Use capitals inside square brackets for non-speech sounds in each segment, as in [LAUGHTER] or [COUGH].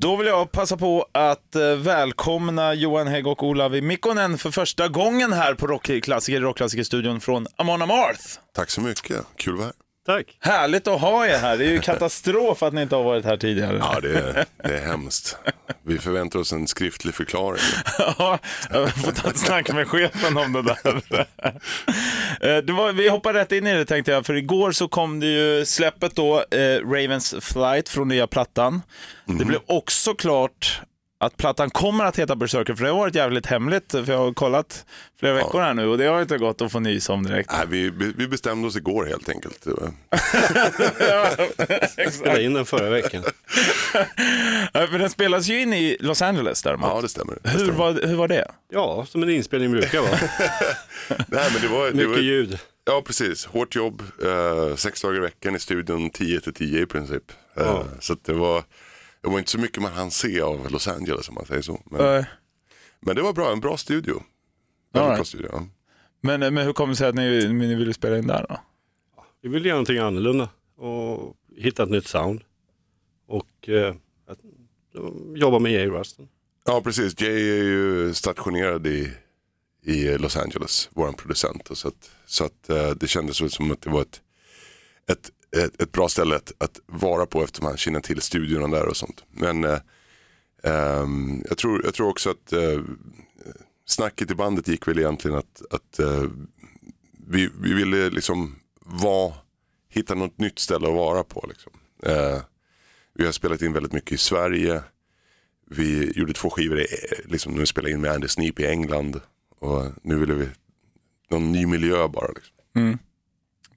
Då vill jag passa på att eh, välkomna Johan Hägg och Olavi Mikkonen för första gången här på Rockklassiker, Rockklassikerstudion från Amon Amarth. Tack så mycket, kul att vara här. Tack. Härligt att ha er här. Det är ju katastrof att ni inte har varit här tidigare. Ja, det är, det är hemskt. Vi förväntar oss en skriftlig förklaring. Ja, jag får ta ett snack med chefen om det där. Eh, Det var, vi hoppar rätt in i det tänkte jag, för igår så kom det ju släppet då, eh, Ravens Flight från nya plattan. Det blev också klart att plattan kommer att heta Berserker, för det har varit jävligt hemligt, för jag har kollat flera veckor här nu och det har inte gått att få nys om direkt. Nej, vi, vi bestämde oss igår helt enkelt. [LAUGHS] Spelade in den förra veckan. Ja, Men den spelas ju in i Los Angeles däremot. Ja, det stämmer. Det hur, stämmer. var, hur var det? Ja, som en inspelning brukar vara. [LAUGHS] Nej, men det var, det Mycket var, ljud. Ja, precis. Hårt jobb, eh, sex dagar i veckan i studion, 10 till 10 i princip. Eh, Ja. Så att det var, det var inte så mycket man hann se av Los Angeles om man säger så. Men, Eh, men det var bra, en bra studio. Väldigt right. bra studio. Ja. Men, men hur kommer det sig att ni, ni ville spela in där då? Vi vill göra någonting annorlunda och hitta ett nytt sound. Och eh, att, jobba med Jay Ruston. Ja, precis. Jay är ju stationerad i, i Los Angeles, vår producent. Och Så, att, så att eh, det kändes som att det var ett, ett, ett, ett bra ställe att, att vara på eftersom han känner till studion där och sånt. Men eh, eh, jag, tror, jag tror också att eh, snacket i bandet gick väl egentligen att, att eh, vi, vi ville liksom vara, hitta något nytt ställe att vara på. Liksom. Eh, vi har spelat in väldigt mycket i Sverige. Vi gjorde två skivor, i- liksom, nu spelade in med Andy Sneap i England. Och nu ville vi någon ny miljö bara. Liksom. Mm.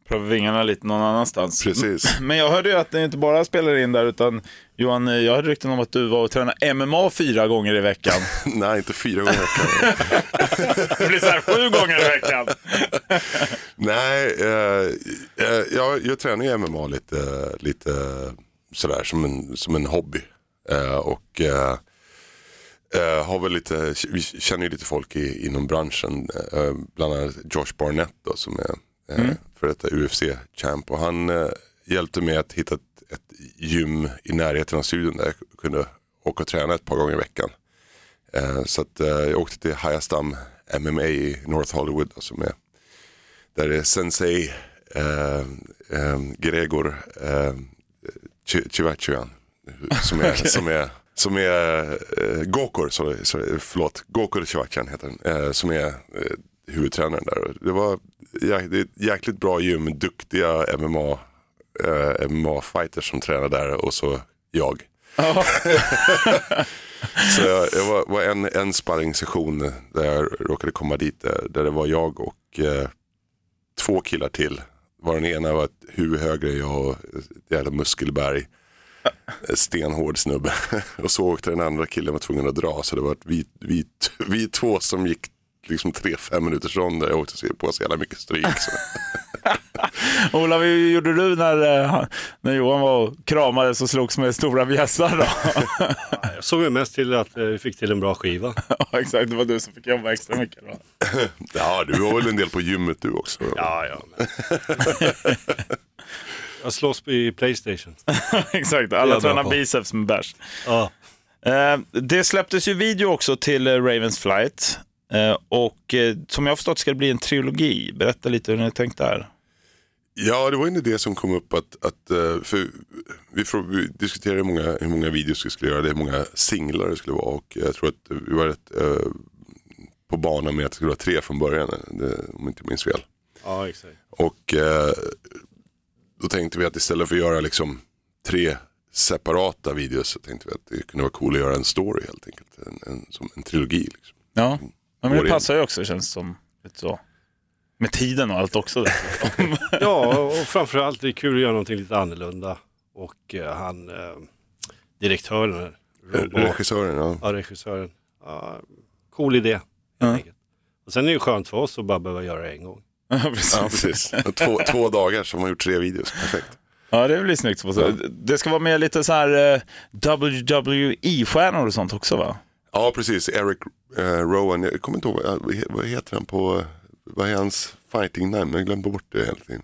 Pröva vingarna lite någon annanstans. Precis. [LAUGHS] Men jag hörde ju att ni inte bara spelar in där, utan Johan, jag hörde rykten om att du var och tränade MMA fyra gånger i veckan. [LAUGHS] Nej, inte fyra gånger i veckan. [LAUGHS] Det blir så här sju gånger i veckan. Nej, eh, eh, jag, jag tränar ju MMA lite, lite sådär som en, som en hobby. Eh, och eh, eh, har väl lite, vi känner ju lite folk i, inom branschen. Eh, bland annat Josh Barnett då, som är eh, för detta UFC-champ. Och han eh, hjälpte mig att hitta ett, ett gym i närheten av studion där jag kunde åka och träna ett par gånger i veckan. Eh, så att, eh, jag åkte till Hayastam MMA i North Hollywood som är där är Sensei eh, eh, Gregor eh, Ch- Chivachian [LAUGHS] som är, som är, som är eh, Gokor, sorry, sorry, förlåt, Gokor Chivachian heter den, eh, som är eh, huvudtränaren där. Det var det ett jäkligt bra gym, duktiga MMA, eh, MMA-fighters som tränar där och så jag. [LAUGHS] Så jag, jag var, var en, en sparringssession där jag råkade komma dit där, där det var jag och eh, två killar till. Var den ena var ett huvud högre än jag och ett jävla muskelberg. En Stenhård snubbe. [LAUGHS] Och så åkte den andra killen var tvungen att dra. Så det var vi, vi, vi två som gick liksom tre, fem minuters ronder. Jag åkte på så jävla mycket stryk. Så. [LAUGHS] Ola, vad gjorde du när, eh, när Johan var och kramades och slogs med stora bjässar då? [LAUGHS] Jag såg ju mest till att eh, vi fick till en bra skiva. [LAUGHS] ja, exakt, det var du som fick jobba extra mycket då. [CLEARS THROAT] Ja, du var väl en del på gymmet du också? Ja, ja. Men... jag slåss i Playstation. exakt, alla tränar biceps med bärs. Ja. Eh, det släpptes ju video också till Ravens Flight. Eh, och eh, som jag har förstått ska det bli en trilogi. Berätta lite hur ni har tänkt där. Ja, det var en idé som kom upp att, att eh, för vi, vi diskuterade hur många, hur många videos vi skulle göra, det hur många singlar det skulle vara och jag tror att vi var rätt eh, på banan med att det skulle vara tre från början, det, om jag inte minns fel. ja, exakt. Och eh, då tänkte vi att istället för att göra liksom tre separata videos så tänkte vi att det kunde vara coolt att göra en story helt enkelt, en, en, som en trilogi. Liksom. Ja, ja men det passar ju också känns som. Lite så. Med tiden och allt också. [LAUGHS] Ja, och framförallt det är kul att göra någonting lite annorlunda. Och eh, han, eh, direktören, Rob, Regissören, ja. ja, regissören, ja, cool idé. helt Ja. enkelt. Och sen är det skönt för oss att bara behöva göra det en gång. [LAUGHS] ja, precis. ja precis. Två, två dagar som har gjort tre videos, perfekt. Ja, det blir snyggt. Det ska vara med lite så här eh, WWE-stjärnor och sånt också va? Ja, precis. Eric eh, Rowan, jag kommer inte ihåg, vad he- vad heter han på, vad är hans fighting namn? Jag glömde bort det hela tiden.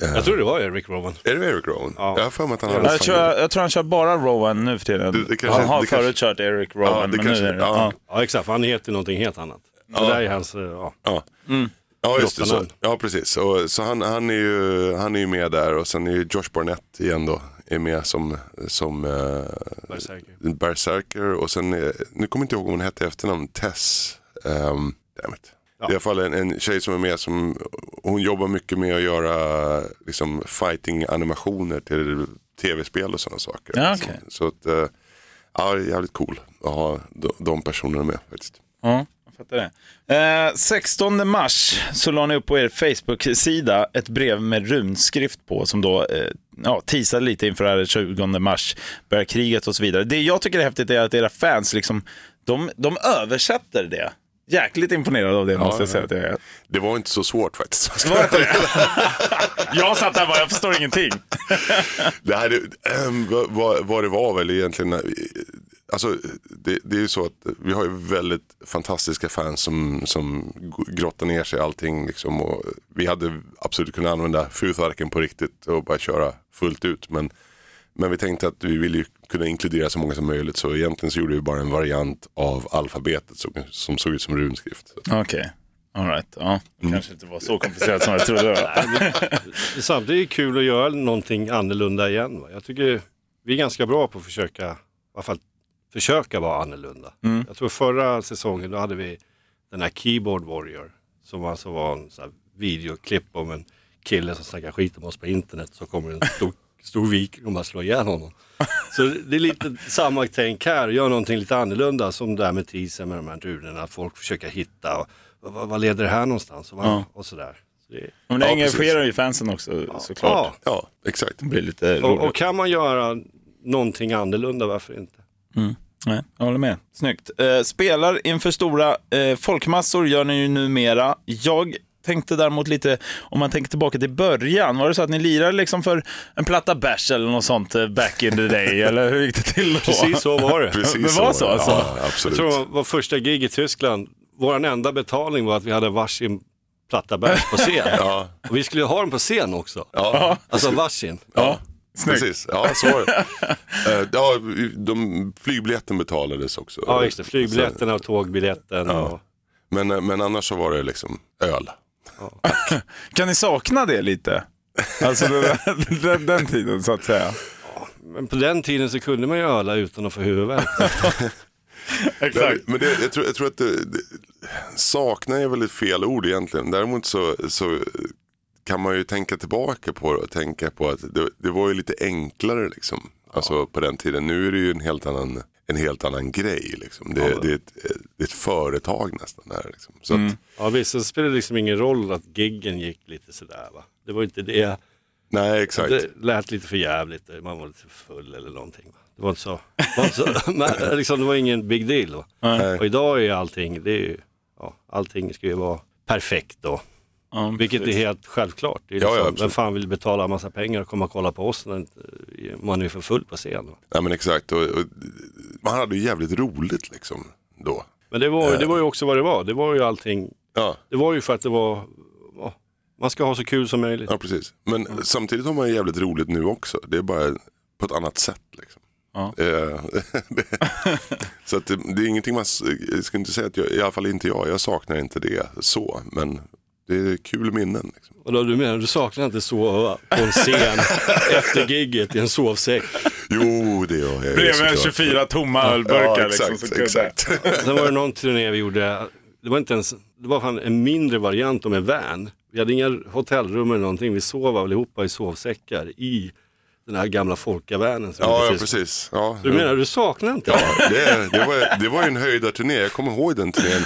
Jag tror det var Eric Rowan. Är det Eric Rowan? Ja. Jag har för mig att han hade Jag tror, jag, jag tror han kör bara Rowan nu för tiden. Det- det kanske- han har det förut kanske- kört Eric Rowan, Ja, det men kanske- nu är det... ja. Ja. Ja exakt, för han heter någonting helt annat. Det där är hans, eh, ja. Ja. Ja, just det. Så, Brottarnamn. ja, precis. Och, så han, han, är ju, han är ju med där och sen är ju Josh Barnett igen då, är med som, som uh, Berserker. Berserker och sen, är, nu kommer jag inte ihåg om hon hette i efternamn, Tess. Um, damn it. Det är i alla fall en, en tjej som är med som, hon jobbar mycket med att göra liksom, fighting-animationer till tv-spel och sådana saker. Ja, så, okej. så att, eh, ja, det är jävligt cool att ha de, de personerna med faktiskt. Ja, fattar det. Eh, 16 mars så la ni upp på er Facebook-sida ett brev med runskrift på som då eh, ja, teasade lite inför det här 20 mars, börjar kriget och så vidare. Det jag tycker är häftigt är att era fans liksom, de, de översätter det. Jäkligt imponerad av det måste jag säga att jag är. Det var inte så svårt faktiskt. Var inte det? [LAUGHS] jag satt där och bara, jag förstår ingenting. [LAUGHS] Det, här, är- vad, vad, vad det var väl egentligen, eh, alltså, det, det är ju så att vi har ju väldigt fantastiska fans som, som grottar ner sig i allting. Liksom, och vi hade absolut kunnat använda Futharken på riktigt och bara köra fullt ut. Men, men vi tänkte att vi ville ju kunna inkludera så många som möjligt så egentligen så gjorde vi bara en variant av alfabetet som, som såg ut som runskrift. Okej, all right. Ja, det kanske inte var så komplicerat som jag trodde. [LAUGHS] Samtidigt är det kul att göra någonting annorlunda igen. Va? Jag tycker vi är ganska bra på att försöka, i alla fall försöka vara annorlunda. Jag tror förra säsongen då hade vi den här Keyboard Warrior som alltså var en här videoklipp om en kille som snackar skit om oss på internet så kommer en stor, [LAUGHS] stor viking och bara slår ihjäl honom. [LAUGHS] Så det är lite samma tänk här, gör någonting lite annorlunda som det här med teasern med de här att folk försöker hitta och, vad, vad leder det här någonstans och, vad, Ja. och sådär. Så det, Men det Ja, engagerar ju fansen också såklart. ja. Ja, exakt. Det blir lite Och, och kan man göra någonting annorlunda, varför inte? Nej, jag håller med. Snyggt. Eh, spelar inför stora eh, folkmassor gör ni ju numera. Jag tänkte däremot lite, om man tänker tillbaka till början, var det så att ni lirade liksom för en platta bärs eller något sånt eh, back in the day, [LAUGHS] eller hur gick det till då? Precis så var det. [LAUGHS] Precis Det var så, var det. alltså? Ja, Jag absolut. tror det var första gig i Tyskland. Vår enda betalning var att vi hade varsin platta bärs på scen. [LAUGHS] Ja, Och vi skulle ha den på scen också. ja. Alltså varsin. Ja, Snyggt. precis. Ja, så var det. [LAUGHS] Eh, ja, de, flygbiljetten betalades också. Ja, just det. Flygbiljetterna och tågbiljetten. Och... Men, eh, men annars så var det liksom öl. [LAUGHS] Kan ni sakna det lite? Alltså den, [LAUGHS] den, den tiden så att säga. Men på den tiden så kunde man ju öla utan att få huvudvärk. Exakt. Men det, jag, tror, jag tror att det, det, sakna är väl ett fel ord egentligen. Däremot så, så kan man ju tänka tillbaka på och tänka på att det, det var ju lite enklare liksom. Alltså på den tiden. Nu är det ju en helt annan, en helt annan grej. Liksom. Det, det, är ett, det är ett företag nästan. Här, liksom. så att, Ja, visst, så spelar det liksom ingen roll att giggen gick lite sådär va. Det var inte det. nej, exakt. Det lät lite för jävligt. Man var lite full eller någonting. Va? Det var inte så. Det var, inte så [LAUGHS] [LAUGHS] men, liksom, det var ingen big deal. Va? Nej. Och idag är allting, det är ju, ja, allting ska ju vara perfekt då. Ja, Vilket är precis. helt självklart. Det är Ja, ja, liksom, absolut. vem fan vill betala en massa pengar och komma och kolla på oss när man är för full på scen. Nej, men exakt. Och, och, man hade ju jävligt roligt liksom då. Men det var, det var ju också vad det var. Det var ju allting, Ja, det var ju för att det var, ja, man ska ha så kul som möjligt. ja precis. Men samtidigt har man ju jävligt roligt nu också. Det är bara på ett annat sätt. Liksom. Ja. Eh, det- [LAUGHS] så att det, det är ingenting man, jag ska inte säga att jag, i alla fall inte jag, jag saknar inte det så. Men det är kul minnen. Liksom. Och då, du menar, du saknar inte sova på en scen [LAUGHS] efter gigget i en sovsäck. Jo, det gör jag. Bredvid såklart. 24 tomma ölburkar. Ja, liksom, exakt, kunde- exakt. [LAUGHS] Sen var det någon turné vi gjorde, det var inte ens, det var fan en mindre variant om en van. Vi hade inga hotellrum eller någonting, vi sov allihopa i sovsäckar i den här gamla folkavanen. Ja, ja, precis-. Ja, Du menar, du saknar inte det? Ja, det, det, var, det var ju en höjdarturné. Jag kommer ihåg den turnén.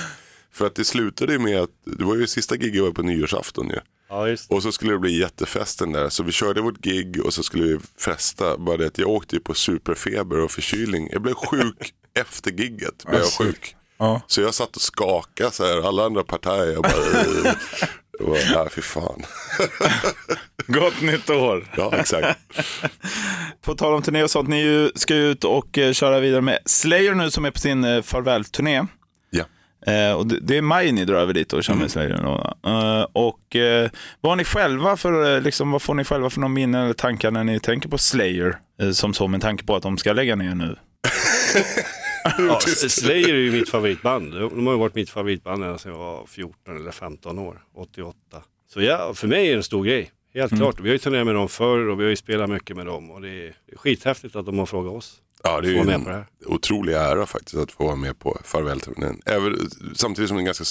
För att det slutade ju med att, det var ju sista giget var på nyårsafton ju. Ja. Och så skulle det bli jättefesten där. Så vi körde vårt gig och så skulle vi festa. Bara det att jag åkte ju på superfeber och förkylning. Jag blev sjuk [LAUGHS] efter gigget. Blev jag sjuk. Ja. Så jag satt och skakade så här. Alla andra partier. Jag bara, det var, nej fy fan. [LAUGHS] Gott nytt år. Ja, exakt. [LAUGHS] På tal om turné och sånt, ni ska ju ut och eh, köra vidare med Slayer nu som är på sin eh, farvälturné. Eh, och det, det är maj ni drar över dit och kör med Slayer. Eh, och eh, vad har ni själva för, eh, liksom, vad får ni själva för någon minne eller tankar när ni tänker på Slayer? Eh, som så med tanke på att de ska lägga ner nu. [LAUGHS] Ja, Slayer är ju mitt favoritband. De har ju varit mitt favoritband ända sedan jag var 14 eller 15 år, 88. Så ja, för mig är det en stor grej. Helt klart. Vi har ju turnerat med dem förr och vi har ju spelat mycket med dem. Och det är skithäftigt att de har frågat oss. Ja, det är ju en det otrolig ära faktiskt att få vara med på farvälturnén. Samtidigt som det är ganska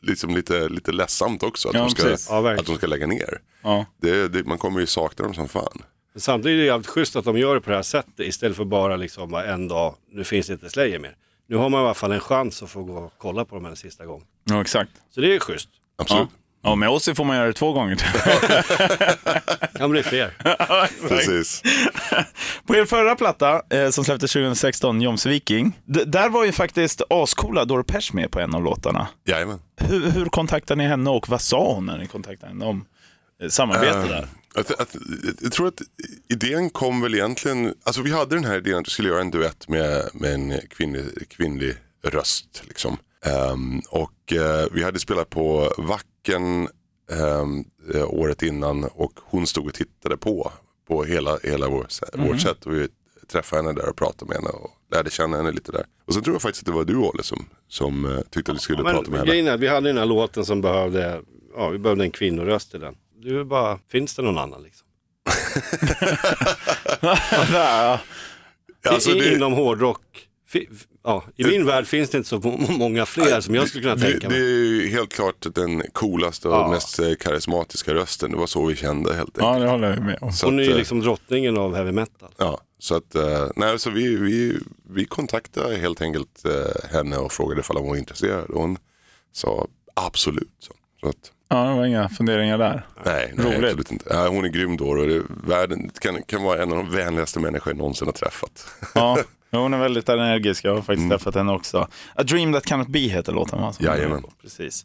liksom lite, lite ledsamt också att, Ja, de ska. Ja, att de ska lägga ner. Ja. Det, det, man kommer ju sakna dem som fan. Men samtidigt är det jävligt schysst att de gör det på det här sättet istället för bara liksom en dag, nu finns det inte Slayer mer. Nu har man i alla fall en chans att få gå och kolla på dem en sista gång. ja, exakt. Så det är schysst. Absolut. Ja. ja, med oss får man göra det två gånger. [LAUGHS] [LAUGHS] Kan bli fler. [LAUGHS] Precis. På er förra platta, eh, som släpptes 2016, Joms Viking, d- där var ju faktiskt ascoola Doro Pesch med på en av låtarna. Jajamän. Hur, hur kontaktade ni henne och vad sa hon när ni kontaktade henne om eh, samarbete där? Att, att, jag tror att idén kom väl egentligen, alltså vi hade den här idén att vi skulle göra en duett med, med en kvinnlig, kvinnlig röst. Liksom. Ehm, och eh, vi hade spelat på Vacken eh, året innan och hon stod och tittade på, på hela, hela vår, vårt sätt. Och vi träffade henne där och pratade med henne och lärde känna henne lite där. Och sen tror jag faktiskt att det var du Olle som, som eh, tyckte att vi skulle Men prata med henne. vi hade den här låten som behövde, ja vi behövde en kvinnoröst i den. Du bara, finns det någon annan liksom? [LAUGHS] [LAUGHS] ja. Alltså, det- Inom hårdrock, ja, i min värld finns det inte så må- många fler som jag skulle kunna Det, tänka det är mig. ju helt klart den coolaste och Ja. mest eh, karismatiska rösten. Det var så vi kände helt enkelt. ja, det håller jag med om. Så Hon är ju eh, liksom drottningen av heavy metal. Ja, så att, eh, nej, så vi, vi, vi kontaktade helt enkelt henne och frågade ifall hon var intresserad. Och hon sa absolut. Så, så att, Ja, det var inga funderingar där. nej, nej Roligt. absolut inte. Ja, hon är grym då och det, världen kan, kan vara en av de vänligaste människor jag någonsin har träffat. Ja, [LAUGHS] hon är väldigt energisk. Jag har faktiskt träffat henne också. A Dream That Cannot Be heter låten va? Jajamän. Precis.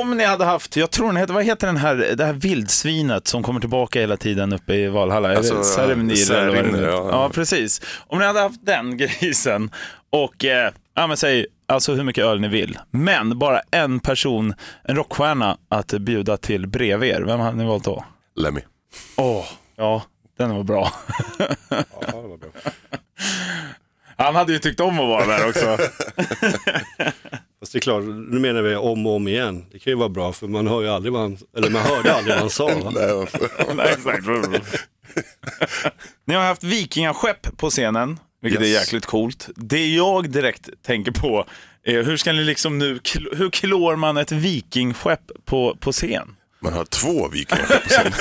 Om ni hade haft, jag tror den heter, vad heter den här, det här vildsvinet som kommer tillbaka hela tiden uppe i Valhalla? Alltså, Serimnir eller vad det ja. ja, precis. Om ni hade haft den [LAUGHS] grisen och, eh, ja men säg, alltså hur mycket öl ni vill, men bara en person, en rockstjärna att bjuda till bredvid er, vem hade ni valt då? Lemmy. Åh, ja, den var bra. Ja, det var bra. [LAUGHS] Han hade ju tyckt om att vara där också. [LAUGHS] Fast det är klart, nu menar vi om och om igen. Det kan ju vara bra för man hör ju aldrig vad han, eller man hörde aldrig vad han sa. Va? [LAUGHS] [LAUGHS] Nej, exakt. Ni har haft vikingaskepp på scenen, vilket är Yes. jäkligt coolt. Det jag direkt tänker på är hur ska ni liksom nu, hur klår man ett vikingskepp på, på scen? Man har två vikingar på scen.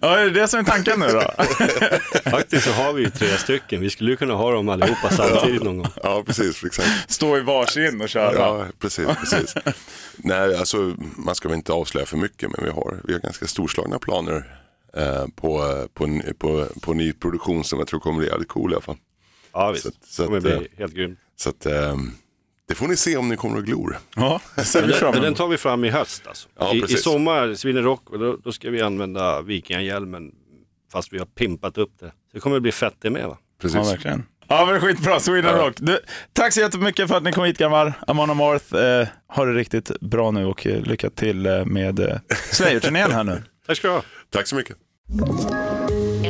Ja, är det det som är tanken nu då? [LAUGHS] Faktiskt så har vi ju tre stycken. Vi skulle ju kunna ha dem allihopa samtidigt någon gång. Ja, precis. Exakt. Stå i varsin och köra. Ja, precis. precis. Nej, alltså, man ska väl inte avslöja för mycket, men vi har, vi har ganska storslagna planer eh, på, på, ny- på, på ny produktion som jag tror kommer bli jävligt cool i alla fall. Ja visst, Så att- det så kommer att, bli eh, helt grymt. Så att, eh, det får ni se om ni kommer att glor. Ja, det [LAUGHS] ser vi den, fram tar vi fram i höst alltså. Ja, I, I sommar, Sweden Rock, och då, då ska vi använda vikingahjälmen fast vi har pimpat upp det. Så det kommer bli fett det med va? Precis. Ja, verkligen. Ja, men skitbra. Sweden Ja. Rock. Du, tack så jättemycket för att ni kom hit grabbar. Amon Amarth, eh, ha det riktigt bra nu och eh, lycka till eh, med eh, Slayer-turnén här nu. Tack ska du ha. Tack så mycket.